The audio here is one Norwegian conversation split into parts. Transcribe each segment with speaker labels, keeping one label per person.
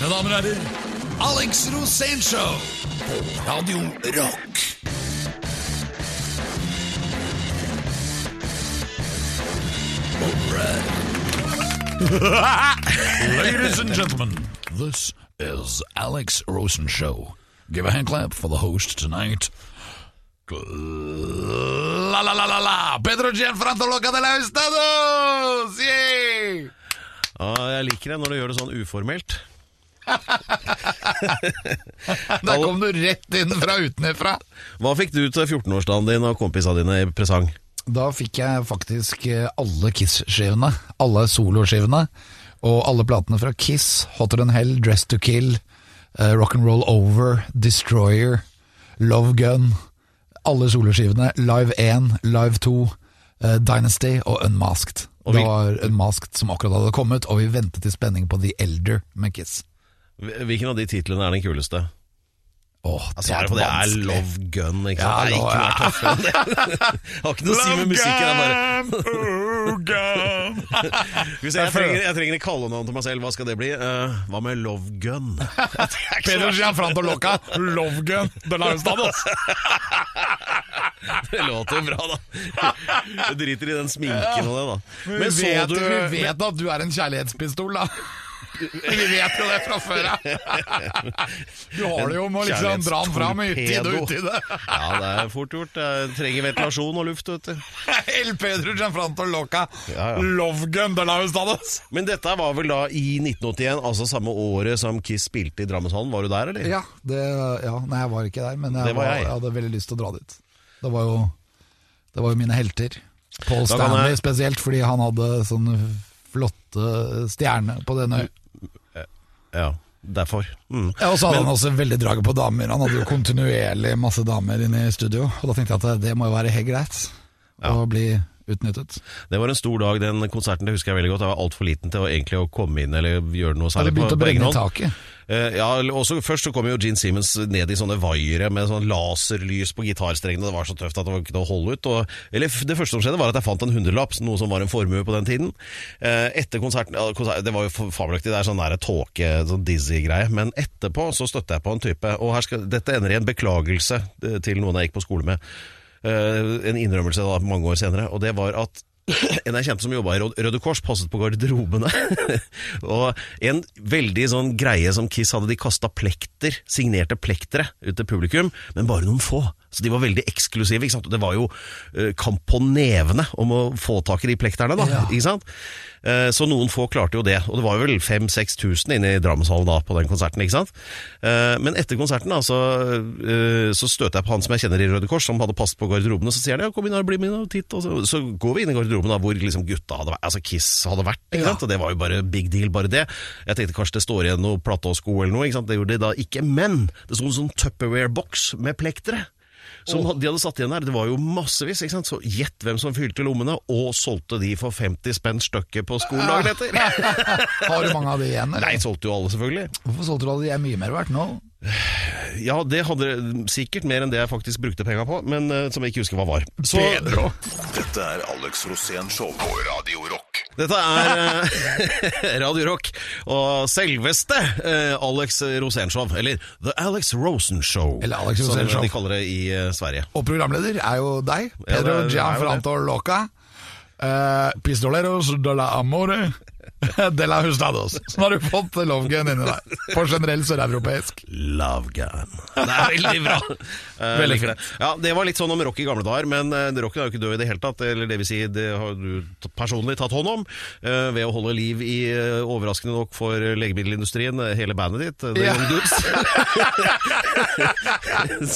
Speaker 1: Mine damer og herrer, Alex Rosénshow på Radio Rock. Ladies and gentlemen, this is Alex Rosen Show. Give a hand clap for the host tonight. La la la la la! Pedro Gianfranto Loca de la Estados! Yay!
Speaker 2: Ja, jeg liker det når du gjør det sånn uformelt.
Speaker 1: Der kom du rett inn fra utenfra.
Speaker 2: Hva fikk du til 14-årsdagen din og kompisene dine i presang?
Speaker 1: Da fikk jeg faktisk eh, alle Kiss-skivene. Alle soloskivene. Og alle platene fra Kiss, Hotter Than Hell, Dress to Kill, uh, Rock'n'Roll Over, Destroyer, Love Gun. Alle soloskivene. Live 1, Live 2, uh, Dynasty og Unmasked.
Speaker 2: Og vi-
Speaker 1: Det var Unmasked som akkurat hadde kommet, og vi ventet i spenning på The Elder med Kiss.
Speaker 2: Hvilken av de titlene er den kuleste?
Speaker 1: Åh, det
Speaker 2: altså, er det er. Love Gun. Ikke
Speaker 1: Ja,
Speaker 2: sant? det er ikke mer det. Har ikke noe å si med musikken. Bare jeg, trenger, jeg trenger et kallenavn til meg selv, hva skal det bli? Uh, hva med Love Gun?
Speaker 1: Pedro Gianfranto Loca, Love Gun, de la
Speaker 2: Det låter bra, da. Jeg driter i den sminken og det, da.
Speaker 1: Men
Speaker 2: Men
Speaker 1: vet,
Speaker 2: du
Speaker 1: vi vet at du er en kjærlighetspistol, da. Vi vet jo det fra før av. Du har det jo med å liksom dra den fram i utide og utide.
Speaker 2: Ja, det er fort gjort. Jeg trenger ventilasjon og luft, vet du.
Speaker 1: El Pedro Gianfranto Loca,
Speaker 2: Ja, ja.
Speaker 1: Love Gun de.
Speaker 2: Men dette var vel da i 1981, altså samme året som Kiss spilte i Drammenshallen. Var du der, eller?
Speaker 1: Ja, det, ja, nei, jeg var ikke der, men jeg,
Speaker 2: var jeg
Speaker 1: hadde veldig lyst til å dra dit. Det var jo, det var jo mine helter. Paul Stanley
Speaker 2: jeg-
Speaker 1: spesielt, fordi han hadde sånn flotte stjerne på denne
Speaker 2: Ja, derfor. Mm.
Speaker 1: Ja, Og så hadde han også veldig draget på damer. Han hadde jo kontinuerlig masse damer inne i studio. Og da tenkte jeg at det må jo være helt greit å bli utnyttet.
Speaker 2: Det var en stor dag, den konserten. Det husker jeg veldig godt. Jeg var altfor liten til å egentlig å komme inn eller gjøre noe særlig
Speaker 1: det begynte å brenne i taket.
Speaker 2: Eh, ja, også, Først så kom jo Gene Simmons ned i sånne vaiere med sånn laserlys på gitarstrengene. Det var så tøft at det var ikke noe å holde ut. Og, eller Det første som skjedde, var at jeg fant en hundrelapp, noe som var en formue på den tiden. Eh, etter konserten konsert, Det var jo fabelaktig, det er sånn nære tåke, sånn dizzy-greie. Men etterpå så støtte jeg på en type Og skal, dette ender i en beklagelse eh, til noen jeg gikk på skole med. En innrømmelse da mange år senere. Og det var at en jeg kjente som jobba i Røde Kors, passet på garderobene. og en veldig sånn greie som Kiss hadde, de kasta plekter, signerte plektere ut til publikum, men bare noen få. Så de var veldig eksklusive. ikke sant? Det var jo eh, kamp på nevene om å få tak i de plekterne, da.
Speaker 1: Ja.
Speaker 2: ikke sant? Eh, så noen få klarte jo det. Og det var jo vel 5000-6000 inne i Drammenshallen da på den konserten, ikke sant. Eh, men etter konserten da, så, så støter jeg på han som jeg kjenner i Røde Kors, som hadde passet på garderobene, så sier han ja, kom inn her, bli med og titt. Og så, så går vi inn i garderoben da, hvor liksom gutta hadde vært, altså Kiss hadde vært, ikke
Speaker 1: Ja.
Speaker 2: sant. Og det var jo bare big deal, bare det. Jeg tenkte kanskje det står igjen noe platte og sko eller noe, ikke sant. Det gjorde det da ikke. Men det sto en sånn Tupperware-boks med plektere. Som de hadde satt igjen her, Det var jo massevis. ikke sant? Så Gjett hvem som fylte lommene, og solgte de for 50 spenn stykket på skolen dagen etter.
Speaker 1: Har du mange av de igjen?
Speaker 2: Nei, solgte jo alle, selvfølgelig.
Speaker 1: Hvorfor solgte du alle de? De er mye mer verdt nå.
Speaker 2: Ja, det hadde sikkert mer enn det jeg faktisk brukte penga på, men uh, som jeg ikke husker hva var. Så
Speaker 1: Bedre.
Speaker 3: Dette er Alex Rosén Show på Radio Rock.
Speaker 2: dette er uh, Radio Rock og selveste uh, Alex Rosénshow, eller The Alex Rosen Show,
Speaker 1: Eller Alex Rosen
Speaker 2: som
Speaker 1: Show.
Speaker 2: de kaller det i Sverige.
Speaker 1: Og programleder er jo deg, Pedro
Speaker 2: ja,
Speaker 1: Gianfranto Loca. Uh, pistoleros de la amore de la hustados. Så nå har du fått Love Gun inni deg. På generell søreuropeisk.
Speaker 2: Love Gun. Det er veldig bra. Eh,
Speaker 1: Veldig
Speaker 2: det. Ja, Det var litt sånn om rock i gamle dager, men uh, rocken er jo ikke død i det hele tatt. Eller det vil si, det har du personlig tatt hånd om eh, ved å holde liv i, eh, overraskende nok for legemiddelindustrien, eh, hele bandet ditt. eh, The
Speaker 1: Ja.
Speaker 2: Young Dudes.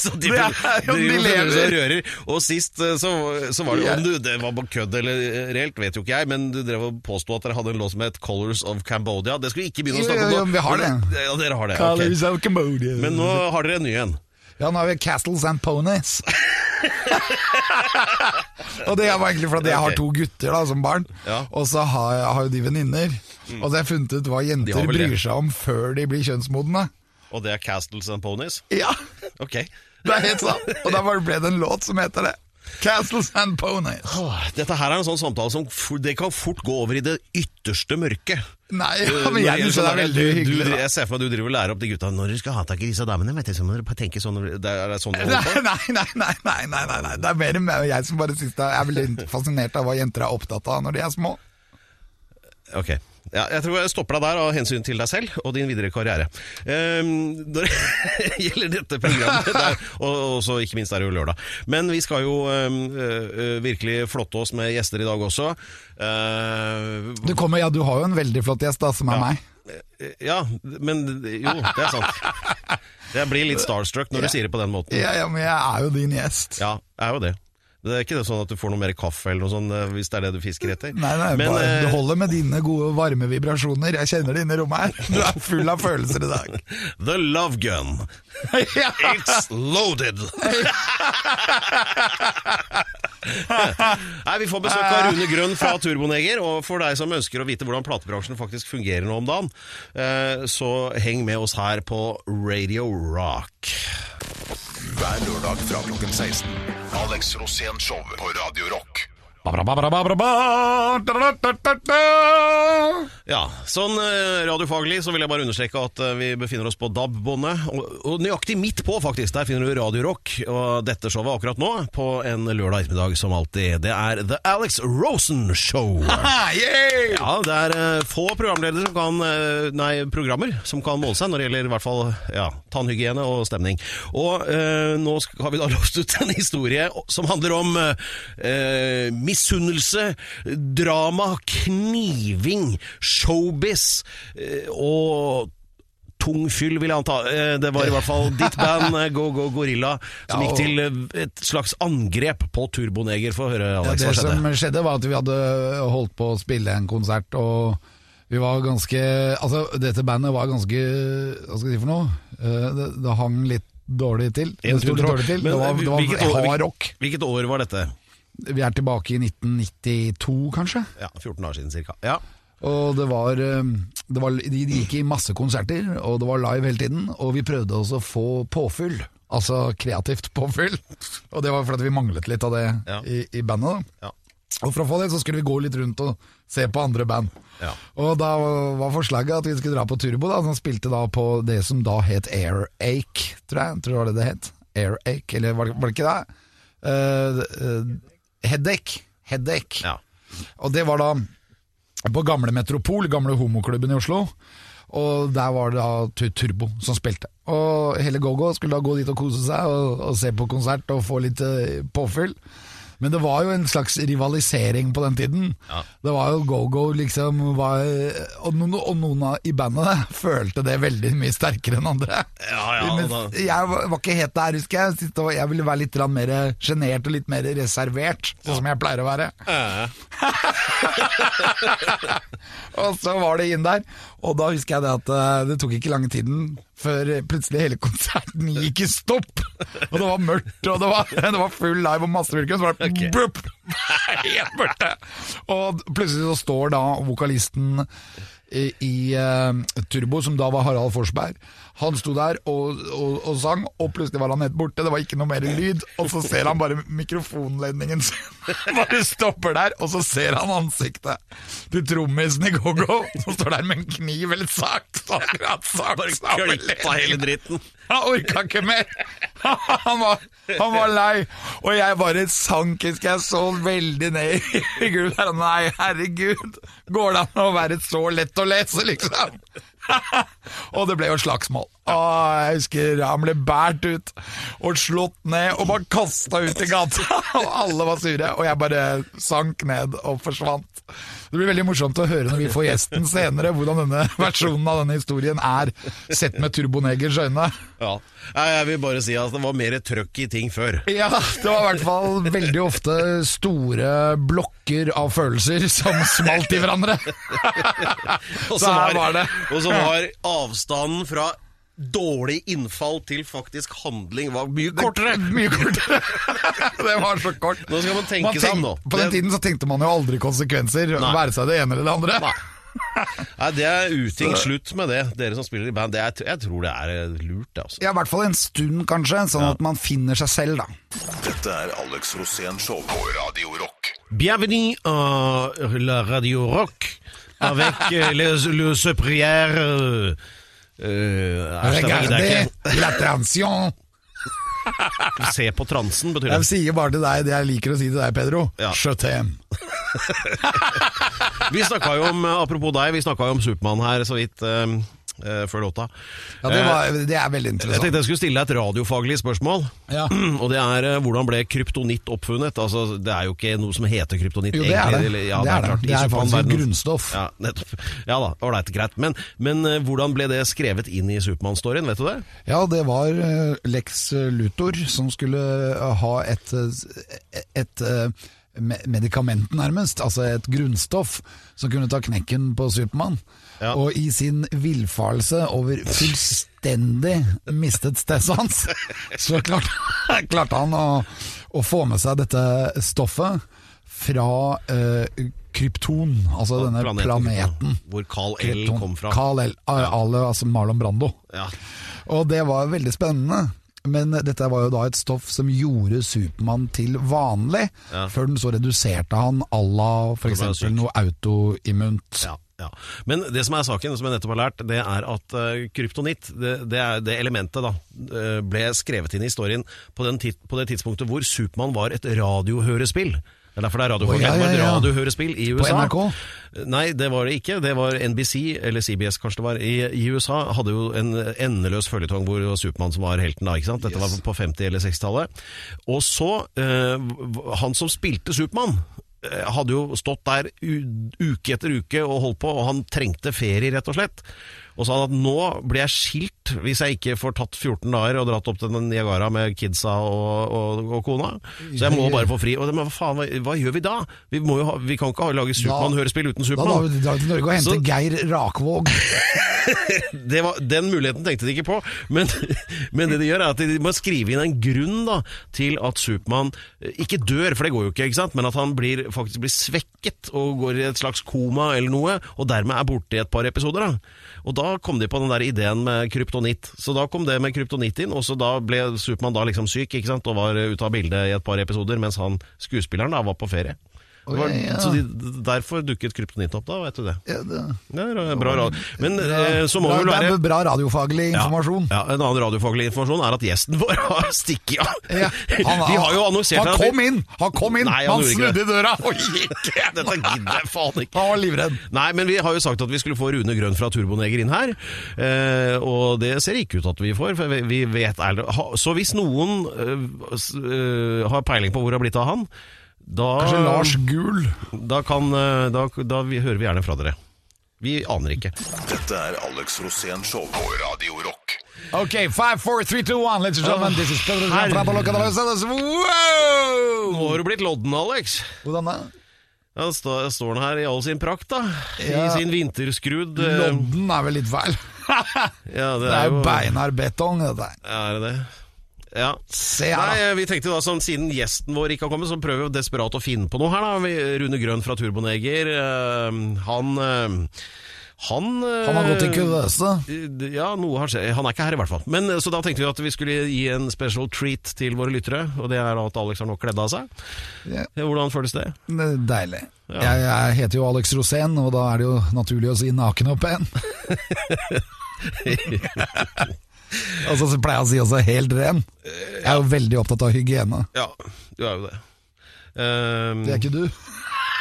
Speaker 2: så de,
Speaker 1: Det er jo- de
Speaker 2: de
Speaker 1: lever.
Speaker 2: rører. Og sist eh, så, så var det jo om du, det var kødd eller eh, reelt, vet jo ikke jeg, men du drev og påsto at dere hadde en låt som het Colors of Cambodia. Det skulle vi ikke begynne å snakke om
Speaker 1: jo,
Speaker 2: nå.
Speaker 1: jo, vi har det.
Speaker 2: Ja, dere har det. ok.
Speaker 1: Colors of Cambodia.
Speaker 2: Men nå har dere en ny en.
Speaker 1: Ja, nå har vi Castles and Ponies. og det var egentlig fordi jeg har to gutter da, som barn,
Speaker 2: Ja. Mm.
Speaker 1: og så har jeg, har jo de venninner. Og så har jeg funnet ut hva jenter
Speaker 2: vel det.
Speaker 1: bryr seg om før de blir kjønnsmodne.
Speaker 2: Og det er Castles and Ponies?
Speaker 1: Ja,
Speaker 2: Ok.
Speaker 1: det er helt sant. Og da bare ble det en låt som heter det. Castles and Ponies.
Speaker 2: Dette her er en sånn samtale som for, det kan fort gå over i det ytterste mørket.
Speaker 1: Nei, ja, men jeg synes det er veldig hyggelig.
Speaker 2: Du, jeg ser for meg at du driver og lærer opp de gutta når du skal ha tak i disse damene. Vet du, så må dere tenke sånn Det er, er det sånn?
Speaker 1: Nei, nei, nei, nei, nei, nei, nei. Det er mer enn jeg som bare synes det er, jeg er veldig fascinert av hva jenter er opptatt av når de er små.
Speaker 2: Ok. Ja, jeg tror jeg stopper deg der av hensyn til deg selv og din videre karriere. Um, når det gjelder dette programmet, der, og også ikke minst er det jo lørdag. Men vi skal jo um, virkelig flotte oss med gjester i dag også. Uh,
Speaker 1: Du, kommer, ja, du har jo en veldig flott gjest da, som er meg.
Speaker 2: ja, men jo, det er sant. Jeg blir litt starstruck når du sier det på den måten.
Speaker 1: Ja, ja, men jeg er jo din gjest.
Speaker 2: Ja, jeg er jo det. Det er ikke det sånn at du får noe mer kaffe eller noe sånt, eh, hvis det er det du fisker etter.
Speaker 1: Nei, nei,
Speaker 2: Men,
Speaker 1: bare,
Speaker 2: eh,
Speaker 1: det holder med dine gode, varme vibrasjoner. Jeg kjenner det inne i rommet her. Du er full av følelser i dag.
Speaker 2: The Love Gun. It's loaded! Nei, Vi får besøk av Rune Grønn fra Turboneger. Og for deg som ønsker å vite hvordan platebransjen faktisk fungerer nå om dagen, eh, så heng med oss her på Radio Rock.
Speaker 3: Hver lørdag fra klokken 16. Alex Rosén Show på Radio Rock.
Speaker 2: Ja, sånn eh, radiofaglig så vil jeg bare understreke at eh, vi befinner oss på DAB-båndet. Og, og nøyaktig midt på, faktisk. Der finner du Radio Rock. Og dette showet akkurat nå, på en lørdag ettermiddag som alltid, det er The Alex Rosen Show. Ja, det er eh, få programledere som kan Nei, programmer som kan måle seg når det gjelder i hvert fall ja, tannhygiene og stemning. Og eh, nå har vi da låst ut en historie som handler om eh, misunnelse, drama, kniving, showbiz eh, og tung fyll, vil jeg anta. Eh, Det var i hvert fall ditt band, eh, Go Go Gorilla, som
Speaker 1: Ja,
Speaker 2: gikk til et slags angrep på Turboneger. Få høre,
Speaker 1: Ja,
Speaker 2: Alex,
Speaker 1: det
Speaker 2: hva skjedde?
Speaker 1: som skjedde var at vi hadde holdt på å spille en konsert, og vi var ganske Altså, dette bandet var ganske Hva skal jeg si for noe? Det, det hang litt dårlig til. Det sto litt dårlig til.
Speaker 2: men,
Speaker 1: Det var, det
Speaker 2: hvilket
Speaker 1: var
Speaker 2: år-
Speaker 1: hard rock.
Speaker 2: Hvilket år var dette?
Speaker 1: Vi er tilbake i 1992, kanskje.
Speaker 2: Ja, 14 år siden cirka. Ja.
Speaker 1: Og det var, eh, det var De de gikk i masse konserter, og det var live hele tiden. Og vi prøvde også å få påfyll. Altså kreativt påfyll. Og det var fordi vi manglet litt av det
Speaker 2: Ja.
Speaker 1: i, i bandet. da
Speaker 2: Ja.
Speaker 1: Og for å få det så skulle vi gå litt rundt og se på andre band.
Speaker 2: Ja.
Speaker 1: Og da var forslaget at vi skulle dra på Turbo, da, som spilte da på det som da het Airache, tror jeg. Tror det var det det het. Airache, eller var det, var det ikke det? Uh, uh, Headache. Headache.
Speaker 2: Ja.
Speaker 1: Og det var da på gamle Metropol, gamle homoklubben i Oslo. Og der var det da Turbo som spilte. Og hele GoGo skulle da gå dit og kose seg og, og se på konsert og få litt eh, påfyll. Men det var jo en slags rivalisering på den tiden.
Speaker 2: Ja.
Speaker 1: Det var jo go-go, liksom var, og, noen, og noen av i bandet følte det veldig mye sterkere enn andre.
Speaker 2: Ja, ja,
Speaker 1: Men jeg var ikke helt der, husker jeg. Jeg ville være litt mer sjenert og litt mer reservert, sånn som jeg pleier å være. Og så var det inn der, og da husker jeg det at eh, det tok ikke lang tiden før plutselig hele konserten gikk i stopp. Og det var mørkt, og det var, det var full live og masse publikum, så var det
Speaker 2: okay.
Speaker 1: bup, helt mørkt. Og plutselig så står da vokalisten i, i eh, Turbo, som da var Harald Forsberg, han sto der og, og, og sang, og plutselig var han helt borte, det var ikke noe mer lyd, og så ser han bare mikrofonledningen. Sin bare stopper der, og så ser han ansiktet til trommisen i GoGo, som står der med en kniv eller saks, akkurat saks
Speaker 2: Klippa hele dritten.
Speaker 1: Han orka ikke mer! Han var, han var lei. Og jeg bare sank, husker jeg, så veldig ned i gulvet. Nei, herregud! Går det an å være så lett å lese, liksom? og det ble jo slagsmål. Og jeg husker han ble båret ut og slått ned og bare kasta ut i gata. og alle var sure, og jeg bare sank ned og forsvant. Det blir veldig morsomt å høre når vi får gjesten senere, hvordan denne versjonen av denne historien er sett med Turbonegers øyne.
Speaker 2: Ja. Jeg vil bare si at det var mer trøkk i ting før.
Speaker 1: Ja, det var i hvert fall veldig ofte store blokker av følelser som smalt i hverandre. Så her var det.
Speaker 2: og så var avstanden fra dårlig innfall til faktisk handling var mye kortere.
Speaker 1: Mye kortere. Det var så kort.
Speaker 2: Nå skal man tenke
Speaker 1: Man
Speaker 2: seg om nå.
Speaker 1: På den
Speaker 2: Det-
Speaker 1: tiden så tenkte man jo aldri konsekvenser,
Speaker 2: Nei.
Speaker 1: være seg det ene eller det andre.
Speaker 2: Nei. Nei, det er uting. Slutt med det, dere som spiller i band. Det er, jeg tror det er eh, lurt, det. altså.
Speaker 1: Ja, I hvert fall en stund, kanskje, sånn at man finner seg selv, da.
Speaker 3: Dette er Alex Rosén Show på Radio Rock.
Speaker 2: Bienvenue à la Radio Rock. Avec euh, les, le supérieur jeg ikke.
Speaker 1: l'attention.
Speaker 2: Se på transen, betyr det.
Speaker 1: Jeg sier bare til deg det jeg liker å si til deg, Pedro.
Speaker 2: Ja.
Speaker 1: Je.
Speaker 2: Vi snakka jo om, apropos deg, vi snakka jo om Supermann her så vidt eh, før låta.
Speaker 1: Ja, det,
Speaker 2: Eh,
Speaker 1: var, det er veldig interessant.
Speaker 2: jeg tenkte jeg skulle stille deg et radiofaglig spørsmål.
Speaker 1: Ja.
Speaker 2: Og det er eh, hvordan ble kryptonitt oppfunnet? Altså, Det er jo ikke noe som heter kryptonitt.
Speaker 1: Jo, det er det.
Speaker 2: egentlig, Ja,
Speaker 1: det er det.
Speaker 2: klart,
Speaker 1: Det er faktisk et grunnstoff.
Speaker 2: Ja, nettopp. Ja da, ålreit, greit. Men, men eh, hvordan ble det skrevet inn i Supermann-storyen, vet du det?
Speaker 1: Ja, det var eh, Lex Luthor som skulle eh, ha et, eh, et eh, medikament, nærmest. Altså et grunnstoff som kunne ta knekken på Supermann.
Speaker 2: Ja.
Speaker 1: Og i sin villfarelse over fullstendig mistet stesans, så klarte, klarte han å, å få med seg dette stoffet fra eh, krypton, altså denne planeten.
Speaker 2: Hvor Carl L
Speaker 1: Krypton.
Speaker 2: kom fra.
Speaker 1: Carl L, Ale, altså Marlon Brando.
Speaker 2: Ja.
Speaker 1: Og det var veldig spennende. Men dette var jo da et stoff som gjorde Supermann til vanlig,
Speaker 2: Ja.
Speaker 1: før den så reduserte han à la f.eks. noe autoimmunt.
Speaker 2: Ja, ja. Men det som er saken, som jeg nettopp har lært, det er at uh, kryptonitt, det, det, er, det elementet, da, eh, ble skrevet inn i historien på, på det tidspunktet hvor Supermann var et radiohørespill. Det er derfor det er
Speaker 1: Å,
Speaker 2: Oh,
Speaker 1: ja,
Speaker 2: Det var et
Speaker 1: ja, ja.
Speaker 2: radiohørespill i USA.
Speaker 1: På NRK?
Speaker 2: Nei, det var det ikke. Det var NBC, eller CBS kanskje det var, i, i USA. Hadde jo en endeløs føljetong hvor det var Supermann som var helten da, ikke sant? Dette var på 50- eller 60-tallet. Og så, eh, han som spilte Supermann, eh, hadde jo stått der uke etter uke og holdt på, og han trengte ferie, rett og slett. Og sa han at nå blir jeg skilt hvis jeg ikke får tatt 14 dager og dratt opp til Niagara med kidsa og, og, og kona. Så jeg må bare få fri. Og men hva faen, hva, hva gjør vi da? Vi, må jo ha, vi kan ikke ha, lage Supermann-hørespill uten Supermann.
Speaker 1: da vi dra til Norge og hente
Speaker 2: Så-
Speaker 1: Geir Rakvåg.
Speaker 2: det var, den muligheten tenkte de ikke på, men, men det de gjør er at de må skrive inn en grunn da, til at Supermann eh, ikke dør, for det går jo ikke, ikke sant? men at han blir, faktisk blir svekket og går i et slags koma eller noe, og dermed er borte i et par episoder. Da. Og da kom de på den der ideen med kryptonitt. Så da kom det med kryptonitt inn, og så da ble Supermann da liksom syk ikke sant? og var ute av bildet i et par episoder, mens han skuespilleren da var på ferie. Var,
Speaker 1: Oi, ja.
Speaker 2: Så de, derfor dukket kryptonitt opp da, vet du det.
Speaker 1: Ja, det,
Speaker 2: det er bra radio. Men eh, så må
Speaker 1: bra,
Speaker 2: vel være
Speaker 1: det er bra radiofaglig informasjon.
Speaker 2: ja, ja, En annen radiofaglig informasjon er at gjesten vår har stikket av.
Speaker 1: Ja, han-
Speaker 2: Vi har jo annonsert
Speaker 1: Han
Speaker 2: vi-
Speaker 1: kom inn! Han kom inn!
Speaker 2: Nei, han
Speaker 1: han snudde i døra og
Speaker 2: gikk! Dette gidder jeg faen ikke.
Speaker 1: Han var livredd.
Speaker 2: Nei, men vi har jo sagt at vi skulle få Rune Grønn fra Turboneger inn her. Eh, og det ser ikke ut at vi får, for vi, vi vet Så hvis noen eh, har peiling på hvor det har blitt av han, da
Speaker 1: Kanskje Lars Gul.
Speaker 2: Da, kan, eh, da, da vi, hører vi gjerne fra dere. Vi aner ikke.
Speaker 3: Dette er Alex Rosén Show på Radio Rock.
Speaker 1: Ok, five, four, three, two, one. Let's jump. This is Pedro.
Speaker 2: Nå har du blitt lodden, Alex.
Speaker 1: Hvordan da?
Speaker 2: Ja, står, står den her i all sin prakt, da.
Speaker 1: Ja.
Speaker 2: I sin vinterskrudd. eh,
Speaker 1: Lodden er vel litt feil.
Speaker 2: Ja, det
Speaker 1: Det er jo beinhard betong, dette.
Speaker 2: Ja, Er det det? Ja.
Speaker 1: Se her,
Speaker 2: Nei, vi tenkte da, sånn, Siden gjesten vår ikke har kommet, så prøver vi desperat å finne på noe her. da Vi- Rune Grønn fra Turboneger. Øh, han øh, han, eh,
Speaker 1: Han har gått i kuvøse.
Speaker 2: Ja, noe har skjedd. Han er ikke her, i hvert fall. Men eh, Så da tenkte vi at vi skulle gi en special treat til våre lyttere. Og det er at Alex har nå kledd av seg.
Speaker 1: Ja,
Speaker 2: Hvordan føles det?
Speaker 1: deilig.
Speaker 2: Ja.
Speaker 1: Jeg, jeg heter jo Alex Rosén, og da er det jo naturlig å si naken og pen. Og så pleier jeg å si også helt ren. Jeg er jo veldig opptatt av hygiene.
Speaker 2: Ja, du er jo det. Um,
Speaker 1: Det er ikke du.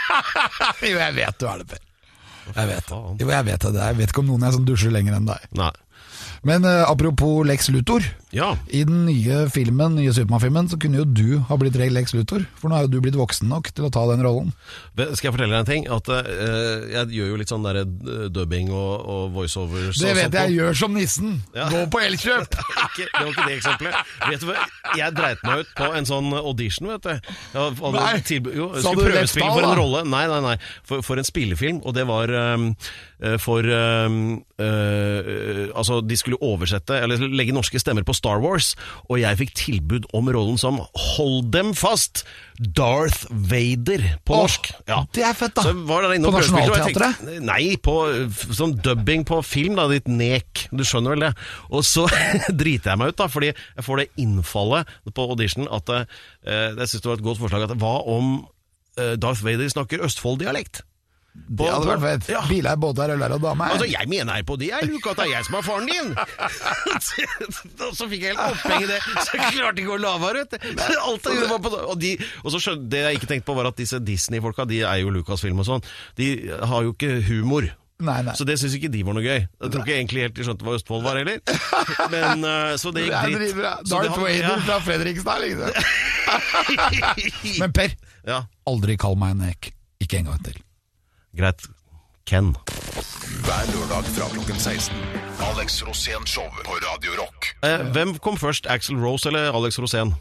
Speaker 1: jo, jeg vet du er det, Per. Jeg vet det. Jo, jeg vet det. Jeg vet ikke om noen er som dusjer lenger enn deg.
Speaker 2: Nei.
Speaker 1: Men uh, apropos Lex Luthor.
Speaker 2: Ja.
Speaker 1: I den nye filmen, nye Supermann-filmen så kunne jo du ha blitt Lex Luthor. For nå er jo du blitt voksen nok til å ta den rollen.
Speaker 2: Skal jeg fortelle deg en ting? At uh, Jeg gjør jo litt sånn der, eh, dubbing og, og voiceovers.
Speaker 1: Det vet
Speaker 2: sånt
Speaker 1: jeg gjør som nissen.
Speaker 2: Ja.
Speaker 1: Gå på Elkjøp!
Speaker 2: det var ikke det eksempelet. Vet du hva? Jeg dreit meg ut på en sånn audition, vet du. Jeg hadde
Speaker 1: Nei.
Speaker 2: tilbu- jo, jeg skulle prøvespille for en rolle. Nei, nei, nei. For, for en spillefilm. Og det var um, for um, uh, Altså, de skulle oversette, eller legge norske stemmer på Star Wars, og jeg fikk tilbud om rollen som Hold dem fast! Darth Vader på
Speaker 1: Åh,
Speaker 2: norsk. Ja.
Speaker 1: det er fett, da.
Speaker 2: Så var der
Speaker 1: På
Speaker 2: jeg
Speaker 1: Nationaltheatret?
Speaker 2: Nei, på sånn dubbing på film, da, ditt nek. Du skjønner vel det. Og så driter jeg meg ut, da, fordi jeg får det innfallet på audition at eh, jeg syns det var et godt forslag at hva om eh, Darth Vader snakker Østfold-dialekt?
Speaker 1: Det hadde vært fett.
Speaker 2: Ja.
Speaker 1: Biler, båter, øler og dame.
Speaker 2: Altså, jeg mener på det, jeg, Luke, at det er jeg som er faren din! og så fikk jeg helt oppheng i det, så jeg klarte ikke å la være. Alt jeg gjorde var på Og, de, og så skjønte, det jeg ikke tenkte på, var at disse Disney-folka, de er jo Lucasfilm og sånn, de har jo ikke humor.
Speaker 1: Nei, nei.
Speaker 2: Så det syns ikke de var noe gøy. Jeg tror ikke egentlig helt de skjønte hva Østfold var heller. Men, eh, så det gikk dritt.
Speaker 1: Darth Vader
Speaker 2: ja.
Speaker 1: fra Fredrikstad, liksom. Men Per,
Speaker 2: Ja,
Speaker 1: aldri kall meg en ek. Ikke en gang til.
Speaker 2: Greit. Ken.
Speaker 3: Hver lørdag fra klokken 16. Alex Rosén Show på Radio Rock.
Speaker 2: Eh, hvem kom først, Axel Rose eller Alex Rosén?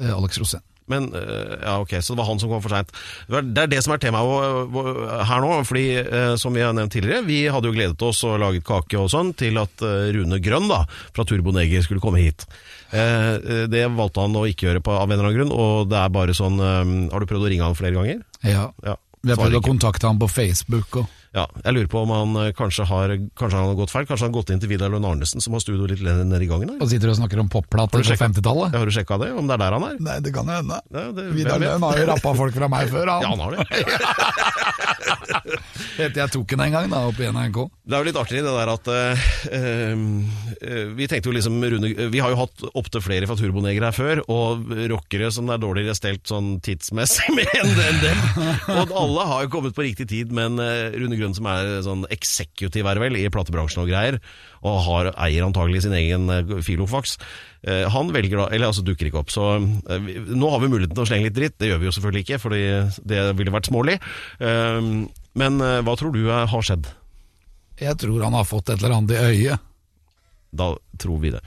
Speaker 1: Eh, Alex Rosén.
Speaker 2: Men, eh, ja ok, Så det var han som kom for seint. Det er det som er temaet her nå. fordi eh, som vi har nevnt tidligere, vi hadde jo gledet oss og laget kake og sånn til at eh, Rune Grønn da, fra Turboneger skulle komme hit. Det valgte han å ikke gjøre på, av en eller annen grunn, og det er bare sånn Har du prøvd å ringe han flere ganger?
Speaker 1: Ja.
Speaker 2: Ja.
Speaker 1: Vi har prøvd å kontakte ham på Facebook. Og
Speaker 2: Ja, jeg lurer på om han eh, kanskje har Kanskje han har gått feil? Kanskje han har gått inn til Vidar Lund Arnesen, som har studio litt lenger ned i gangen? der?
Speaker 1: og sitter og snakker om popplater på 50-tallet.
Speaker 2: Ja, har du sjekka det? Om det er der han er?
Speaker 1: Nei, det kan jo hende.
Speaker 2: Ja,
Speaker 1: Vidar Lund? Har jo rappa folk fra meg før, han.
Speaker 2: Ja, han har det.
Speaker 1: Heter jeg tok den en gang, da, opp i NRK.
Speaker 2: Det er jo litt artig det der at eh, Vi tenkte jo liksom Rune, Vi har jo hatt opptil flere fra Turboneger her før, og rockere som er dårligere stelt sånn tidsmessig med enn del dem. Og alle har jo kommet på riktig tid, men Rune Grønn som er sånn eksekutiv er vel, i platebransjen og greier, og har, eier antagelig sin egen eh, filofax, eh, han velger da Eller altså dukker ikke opp. Så eh, nå har vi muligheten til å slenge litt dritt. Det gjør vi jo selvfølgelig ikke, for det ville vært smålig. Eh, men hva tror du har skjedd?
Speaker 1: Jeg tror han har fått et eller annet i øyet.
Speaker 2: Da tror vi det.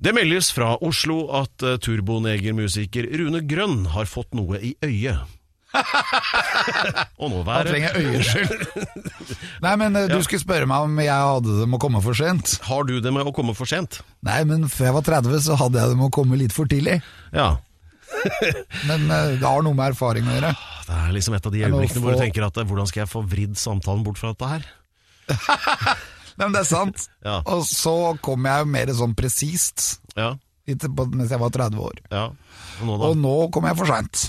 Speaker 2: Det meldes fra Oslo at turbonegermusiker Rune Grønn har fått noe i øyet. Og nå
Speaker 1: Han
Speaker 2: været.
Speaker 1: trenger øyeskyld. Nei, men eh, du skulle spørre meg om jeg hadde det med å komme for sent.
Speaker 2: Har du det med å komme for sent?
Speaker 1: Nei, men før jeg var 30 så hadde jeg det med å komme litt for tidlig.
Speaker 2: Ja.
Speaker 1: Men eh, det har noe med erfaring å gjøre.
Speaker 2: Det er liksom et av de
Speaker 1: må
Speaker 2: øyeblikkene hvor du
Speaker 1: få-
Speaker 2: tenker at eh, hvordan skal jeg få vridd samtalen bort fra dette her?
Speaker 1: Nei, men det er sant.
Speaker 2: Ja.
Speaker 1: Og så kom jeg jo mer sånn presist
Speaker 2: Ja.
Speaker 1: på- mens jeg var 30 år.
Speaker 2: ja. Og nå, da?
Speaker 1: Og nå kom jeg for seint.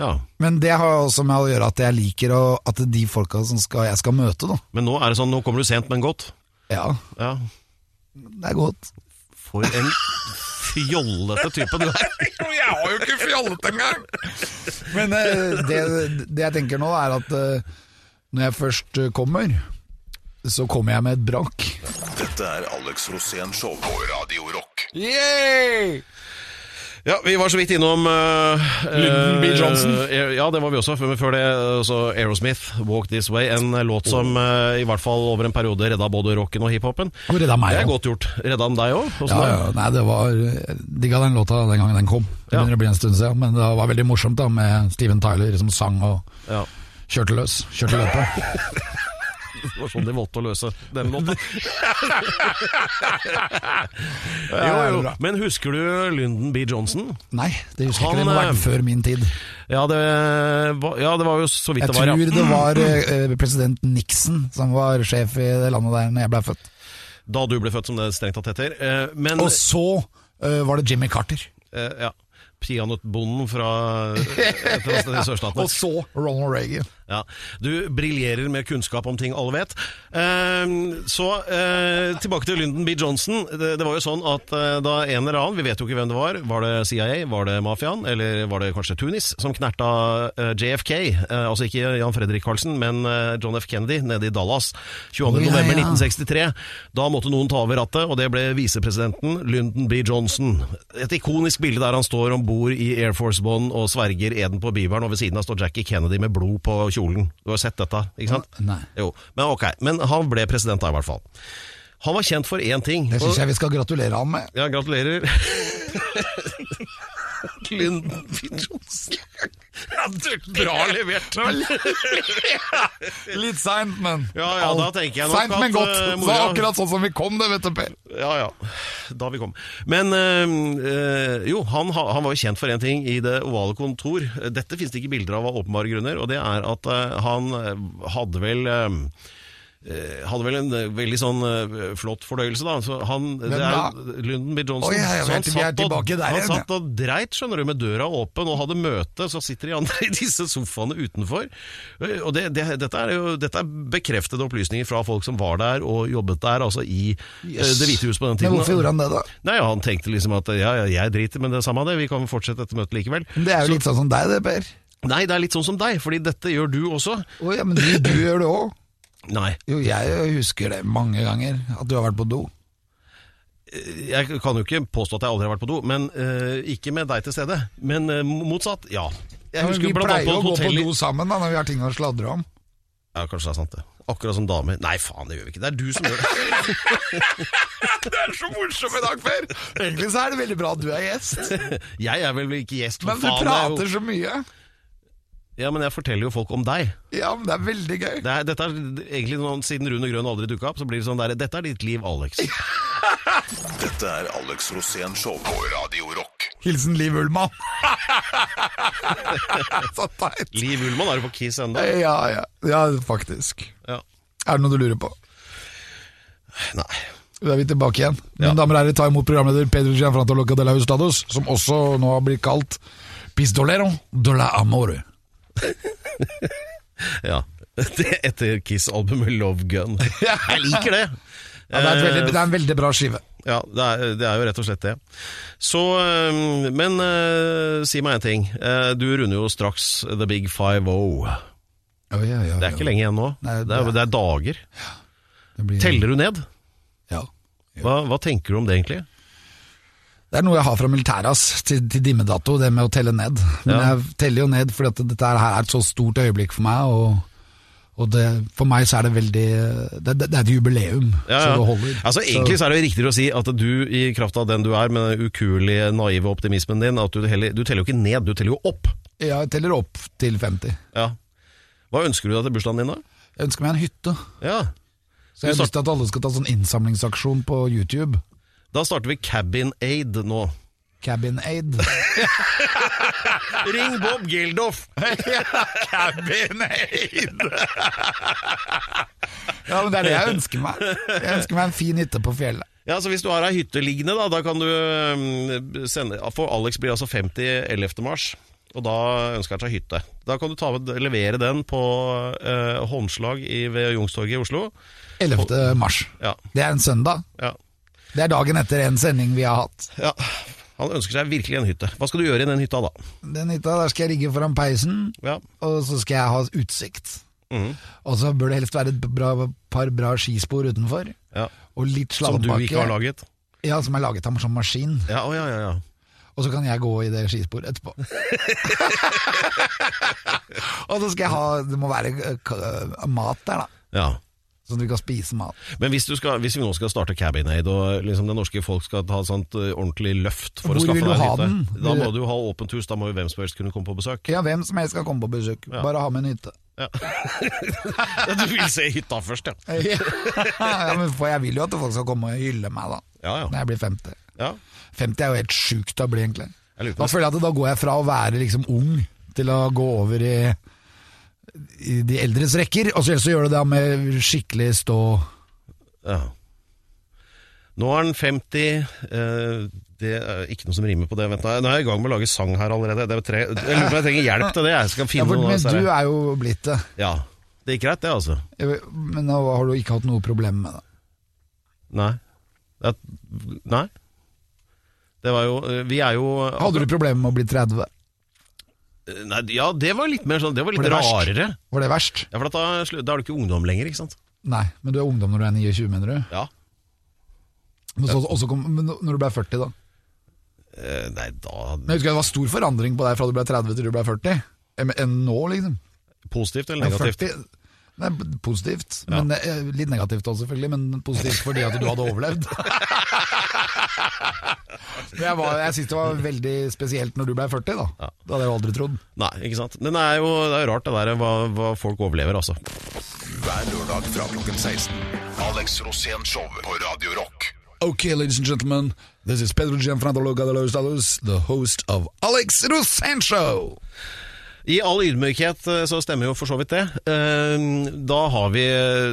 Speaker 2: Ja.
Speaker 1: Men det har også med å gjøre at jeg liker å, at de folka som skal, jeg skal møte, da.
Speaker 2: Men nå er det sånn, nå kommer du sent, men godt.
Speaker 1: Ja,
Speaker 2: Ja.
Speaker 1: det er godt.
Speaker 2: For en fjollete type du er.
Speaker 1: Jeg har jo ikke fjollete engang! Men uh, det, det jeg tenker nå, er at uh, når jeg først kommer, så kommer jeg med et brak.
Speaker 3: Dette er Alex Rosén Show på Radio Rock.
Speaker 1: Yay!
Speaker 2: Ja, vi var så vidt innom uh,
Speaker 1: Lyndon B. Johnson.
Speaker 2: ja, det var vi også. Før det så Aerosmith, 'Walk This Way'. En eh, låt som uh, i hvert fall over en periode redda både rocken og hiphopen.
Speaker 1: Og redda meg
Speaker 2: Det er godt gjort. Redda den deg òg?
Speaker 1: Ja, ja, nei, det var digga den låta den gangen den kom. Det begynner å bli en stund siden, men det var veldig morsomt da med Steven Tyler som sang og
Speaker 2: Ja.
Speaker 1: kjørte løs. Kjørte løpet.
Speaker 2: Det var sånn de valgte å løse den låta. jo, jo. Men husker du Lyndon B. Johnson?
Speaker 1: Nei, det husker jeg
Speaker 2: Han,
Speaker 1: ikke. Det må ha vært før min tid.
Speaker 2: Ja, det var, ja, det var jo så vidt
Speaker 1: Jeg
Speaker 2: det var.
Speaker 1: tror
Speaker 2: ja.
Speaker 1: det var eh, president Nixon som var sjef i det landet der når jeg ble født.
Speaker 2: Da du ble født, som det strengt tatt heter. Eh, Men
Speaker 1: Og så eh, var det Jimmy Carter.
Speaker 2: ja, peanøttbonden fra et eller annet sted i sørstatene.
Speaker 1: Og så Ronald Reagan.
Speaker 2: Ja, Du briljerer med kunnskap om ting alle vet. Ehm, så eh, tilbake til Lyndon B. Johnson. Det, det var jo sånn at eh, da en eller annen, vi vet jo ikke hvem det var, var det CIA, var det mafiaen, eller var det kanskje Tunis, som knerta eh, JFK, altså ikke Jan Fredrik Karlsen, men John F. Kennedy nede i Dallas 22.
Speaker 1: Å, ja,
Speaker 2: november
Speaker 1: ja.
Speaker 2: 1963. Da måtte noen ta over rattet, og det ble visepresidenten Lyndon B. Johnson. Et ikonisk bilde der han står om bord i Air Force One og sverger eden på biveren, og ved siden av står Jackie Kennedy med blod på kjolen. Du har sett dette, ikke sant?
Speaker 1: Nei.
Speaker 2: Jo, men ok. Men han ble president da, i hvert fall. Han var kjent for én ting.
Speaker 1: Det syns jeg vi skal gratulere han med.
Speaker 2: Ja, gratulerer. Ja, du- Bra levert.
Speaker 1: Litt seint, men
Speaker 2: Ja, ja, da tenker jeg nok
Speaker 1: Seint, men godt.
Speaker 2: Det
Speaker 1: Så akkurat sånn som vi kom, det, vet du, Per.
Speaker 2: Ja, ja. Da vi kom. Men øh, jo, han, han var jo kjent for en ting i det ovale kontor. Dette finnes det ikke bilder av av åpenbare grunner, og det er at øh, han hadde vel øh, eh, hadde vel en eh, veldig sånn eh, flott fordøyelse, da. Så han, det er Lyndon B. Johnson.
Speaker 1: Oh, ja, ja,
Speaker 2: så han satt, og,
Speaker 1: der
Speaker 2: han satt og dreit, skjønner du, med døra åpen og hadde møte. Så sitter de andre i disse sofaene utenfor. Eh, Og det, det, dette, er jo, dette er bekreftede opplysninger fra folk som var der og jobbet der, altså i eh,
Speaker 1: Yes.
Speaker 2: Det hvite hus på den tiden.
Speaker 1: Men hvorfor gjorde han det, da?
Speaker 2: Nei, Han tenkte liksom at ja, jeg driter, men det er samme det, vi kan fortsette dette møtet likevel.
Speaker 1: Det er jo litt sånn som deg, det, Per.
Speaker 2: Nei, det er litt sånn som deg, fordi dette gjør du også.
Speaker 1: Oh, ja, men du, du gjør det òg.
Speaker 2: Nei,
Speaker 1: Jo, jeg husker det mange ganger, at du har vært på do.
Speaker 2: jeg kan jo ikke påstå at jeg aldri har vært på do, men eh, ikke med deg til stede. Men eh, motsatt, ja. Jeg
Speaker 1: Ja, men vi pleier jo å gå på do sammen da, når vi har ting å sladre om.
Speaker 2: Ja, kanskje det er sant, det. Akkurat som damer. Nei, faen, det gjør vi ikke. Det er du som gjør det.
Speaker 1: Det er så morsomt i dag, Per! Egentlig så er det veldig bra at du er gjest.
Speaker 2: Jeg er vel ikke gjest, for
Speaker 1: Men du
Speaker 2: faen. det er
Speaker 1: prater så mye.
Speaker 2: Ja, men jeg forteller jo folk om deg.
Speaker 1: Ja, men det er veldig gøy.
Speaker 2: Det er, dette er egentlig noen, Siden Rune Grønn aldri dukka opp, så blir det sånn der Dette er ditt liv, Alex.
Speaker 3: Dette er Alex Rosén Show på Radio Rock.
Speaker 1: Hilsen Liv Ullmann. så teit.
Speaker 2: Liv Ullmann er jo på Kiss ennå.
Speaker 1: Ja, ja. Ja, faktisk.
Speaker 2: Ja.
Speaker 1: Er det noe du lurer på?
Speaker 2: Nei.
Speaker 1: Da er vi tilbake igjen. Mine
Speaker 2: Ja.
Speaker 1: damer og herrer, ta imot programleder Pedro Gianfranto Locadela de Hustados, som også nå har blitt kalt Pistolero de la Amore.
Speaker 2: Ja. Det etter Kiss-albumet Love Gun. Jeg liker det.
Speaker 1: Ja, det, er veldig, det er en veldig bra skive.
Speaker 2: Ja, det er, det er jo rett og slett det. Så, men øh, si meg en ting. Eh, Du runder jo straks The Big Five-O.
Speaker 1: Ja, ja, ja,
Speaker 2: Det er ikke lenge igjen nå.
Speaker 1: Nei,
Speaker 2: det, er,
Speaker 1: det-
Speaker 2: er dager.
Speaker 1: Blir-
Speaker 2: Teller du ned?
Speaker 1: Ja.
Speaker 2: Hva, hva tenker du om det, egentlig?
Speaker 1: Det er noe jeg har fra militæret ass, til, til dimmedato, det med å telle ned. Men
Speaker 2: Ja.
Speaker 1: jeg teller jo ned fordi at dette her er et så stort øyeblikk for meg, og, og det, for meg så er det veldig Det, det, det er et jubileum,
Speaker 2: Ja,
Speaker 1: så det holder.
Speaker 2: Altså, egentlig så er det jo riktigere å si at du, i kraft av den du er, med den ukuelige, naive optimismen din, at du, heller, du teller jo ikke ned, du teller jo opp.
Speaker 1: Ja, jeg teller opp til 50.
Speaker 2: Ja. Hva ønsker du deg til bursdagen din, da?
Speaker 1: Jeg ønsker meg en hytte.
Speaker 2: Ja.
Speaker 1: Så jeg har lyst til at alle skal ta sånn innsamlingsaksjon på YouTube.
Speaker 2: Da starter vi Cabin Aid nå.
Speaker 1: Cabin Aid.
Speaker 2: Ring Bob Geldof!
Speaker 1: Cabin Aid! ja, men det er det jeg ønsker meg. Jeg ønsker meg en fin hytte på fjellet.
Speaker 2: Ja, så Hvis du har ei hytte liggende, da, da kan du sende For Alex blir altså 50 11. mars, og da ønsker han seg hytte. Da kan du ta, med- levere den på eh, håndslag i, ved Youngstorget i Oslo.
Speaker 1: 11. mars.
Speaker 2: Ja,
Speaker 1: Det er en søndag.
Speaker 2: ja,
Speaker 1: Det er dagen etter en sending vi har hatt.
Speaker 2: ja. Han ønsker seg virkelig en hytte. Hva skal du gjøre i den hytta, da?
Speaker 1: Den hytta, der skal jeg ligge foran peisen,
Speaker 2: Ja,
Speaker 1: og så skal jeg ha utsikt.
Speaker 2: Mm.
Speaker 1: Og så bør det helst være et bra, par bra skispor utenfor,
Speaker 2: ja.
Speaker 1: og litt
Speaker 2: Som du ikke har laget?
Speaker 1: Ja, som er laget av en sånn maskin.
Speaker 2: Ja, oh, ja, ja, ja.
Speaker 1: Og så kan jeg gå i det skisporet etterpå. og så skal jeg ha Det må være eh, mat der, da.
Speaker 2: ja.
Speaker 1: Sånn at vi kan spise mat.
Speaker 2: Men hvis, du skal, hvis vi nå skal starte Cabinaid, og liksom det norske folk skal ta et sånt ordentlig løft for
Speaker 1: Hvor
Speaker 2: å skaffe deg hytte,
Speaker 1: den?
Speaker 2: da må du ha åpent hus. Da må jo hvem som helst kunne komme på besøk.
Speaker 1: Ja, hvem som helst skal komme på besøk. Bare ha med en hytte.
Speaker 2: Ja. Ja, du vil se hytta først, ja.
Speaker 1: ja, men for jeg vil jo at folk skal komme og hylle meg, da.
Speaker 2: Ja, ja.
Speaker 1: Når jeg blir 50.
Speaker 2: ja.
Speaker 1: 50 er jo helt sjukt å bli, egentlig. Da føler jeg at da går jeg fra å være liksom ung til å gå over i, i de eldres rekker, og så ellers så gjør du det med skikkelig stå
Speaker 2: Ja. Nå er den 50 eh, Det er ikke noe som rimer på det. Vent, nå er jeg i gang med å lage sang her allerede. Det er tre, jeg lurer på om jeg trenger hjelp til det. Jeg skal
Speaker 1: ja, for,
Speaker 2: noe.
Speaker 1: Men du er jo blitt det.
Speaker 2: Ja, det gikk greit, det, altså.
Speaker 1: Jeg- Men nå har du ikke hatt noe problem med det.
Speaker 2: Nei. Det nei. Det var jo Vi er jo
Speaker 1: Hadde du problemer med å bli 30?
Speaker 2: Nei, ja, det var litt mer sånn Det var litt
Speaker 1: Var det verst?
Speaker 2: rarere.
Speaker 1: Var det verst?
Speaker 2: Ja, for at da, slu- da er du ikke ungdom lenger, ikke sant?
Speaker 1: Nei, men du er ungdom når du er 29, mener du?
Speaker 2: Ja.
Speaker 1: Men, så, også kom, men når du ble 40, da?
Speaker 2: Eh, nei, da
Speaker 1: Men jeg husker Det var stor forandring på deg fra du ble 30 til du ble 40. Enn enn nå, liksom.
Speaker 2: Positivt eller negativt?
Speaker 1: 40, Nei, positivt, men eh, litt negativt også selvfølgelig, men positivt fordi at du hadde overlevd. Jeg, var- jeg synes det var veldig spesielt når du ble 40, da. Det hadde jeg jo aldri trodd.
Speaker 2: Nei, ikke sant. Men det er jo, det er jo rart det der hva, hva folk overlever, altså.
Speaker 3: Hver lørdag fra klokken 16. Alex Rosén Show på Radio Rock.
Speaker 1: Ok, ladies and gentlemen, this is Pedro Gianfranco Loca de los Estados, the host of Alex Rosén Show.
Speaker 2: I all ydmykhet eh, så stemmer jo for så vidt det. Eh, Da har vi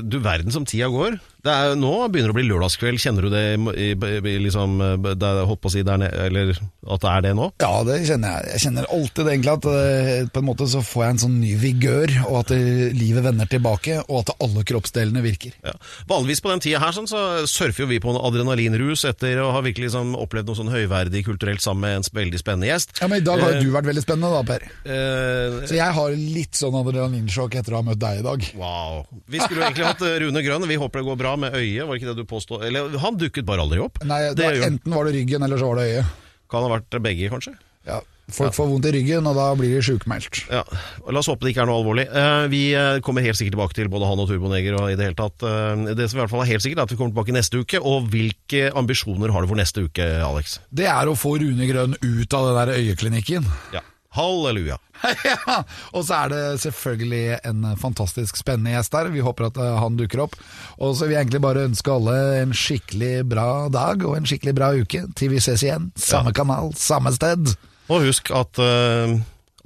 Speaker 2: Du verden som tida går. Det er, nå begynner det å bli lørdagskveld. Kjenner du det i, i, liksom det er, Holdt på å si der nede, eller at det er det nå?
Speaker 1: Ja, det kjenner jeg. Jeg kjenner alltid det egentlig at eh, på en måte så får jeg en sånn ny vigør, og at det, livet vender tilbake, og at alle kroppsdelene virker.
Speaker 2: Ja. Vanligvis på den tida her sånn, så surfer jo vi på en adrenalinrus etter å ha virkelig liksom, opplevd noe sånn høyverdig kulturelt sammen med en veldig spennende gjest.
Speaker 1: Ja, Men i dag har jo du vært veldig spennende da, Per.
Speaker 2: Uh,
Speaker 1: Så jeg har litt sånn adrenalinsjokk etter å ha møtt deg i dag.
Speaker 2: wow. Vi skulle jo egentlig hatt eh, Rune Grønn. Vi håper det går bra med øyet. Var det ikke det du påstod? Eller han dukket bare aldri opp.
Speaker 1: Nei, det
Speaker 2: det
Speaker 1: var. Enten var det ryggen, eller så var det øyet.
Speaker 2: Kan ha vært begge, kanskje.
Speaker 1: Ja, Folk får vondt i ryggen, og da blir de sjukmeldt.
Speaker 2: Ja, La oss håpe det ikke er noe alvorlig. Eh, vi eh, kommer helt sikkert tilbake til både han og Turboneger. og i Det hele tatt. Eh, det som i hvert fall er helt sikkert er at vi kommer tilbake neste uke. Og hvilke ambisjoner har du for neste uke, Alex?
Speaker 1: Det er å få Rune Grønn ut av den der øyeklinikken.
Speaker 2: Ja. Halleluja.
Speaker 1: ja, Og så er det selvfølgelig en fantastisk spennende gjest der. Vi håper at eh, han dukker opp. Og så vil jeg egentlig bare ønske alle en skikkelig bra dag og en skikkelig bra uke til vi ses igjen. Samme kanal, samme sted.
Speaker 2: Og husk at uh,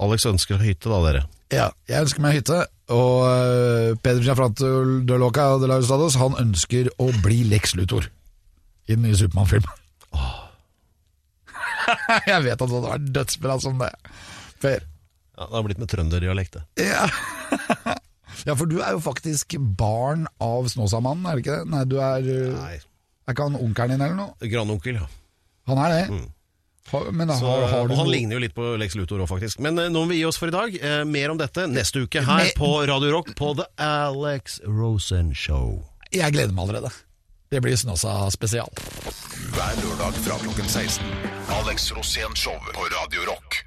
Speaker 2: Alex ønsker hytte, da, dere.
Speaker 1: Ja, jeg ønsker meg hytte. Og Peder Pedro Gianfranto de Loca de la Ustados, han ønsker å bli Lex Luthor i den nye Supermann-filmen. jeg vet at det hadde vært dødsbra som det. Per.
Speaker 2: Ja, Det har blitt med trønderdialekt, det.
Speaker 1: Ja. ja, for du er jo faktisk barn av Snåsamannen, er det ikke det? Nei, du er uh,
Speaker 2: Nei.
Speaker 1: Er ikke han onkelen din eller noe?
Speaker 2: Grandonkel, ja.
Speaker 1: Han er det.
Speaker 2: Så,
Speaker 1: har, har du
Speaker 2: og han
Speaker 1: noe
Speaker 2: ligner jo litt på Lex Luthor òg, faktisk. Men eh, nå må vi gi oss for i dag. Eh, mer om dette neste uke her
Speaker 1: Me-
Speaker 2: på Radio Rock på The Alex Rosen Show.
Speaker 1: Jeg gleder meg allerede. Det blir Snåsa spesial.
Speaker 3: Hver lørdag fra klokken 16. Alex Rosén Show på Radio Rock.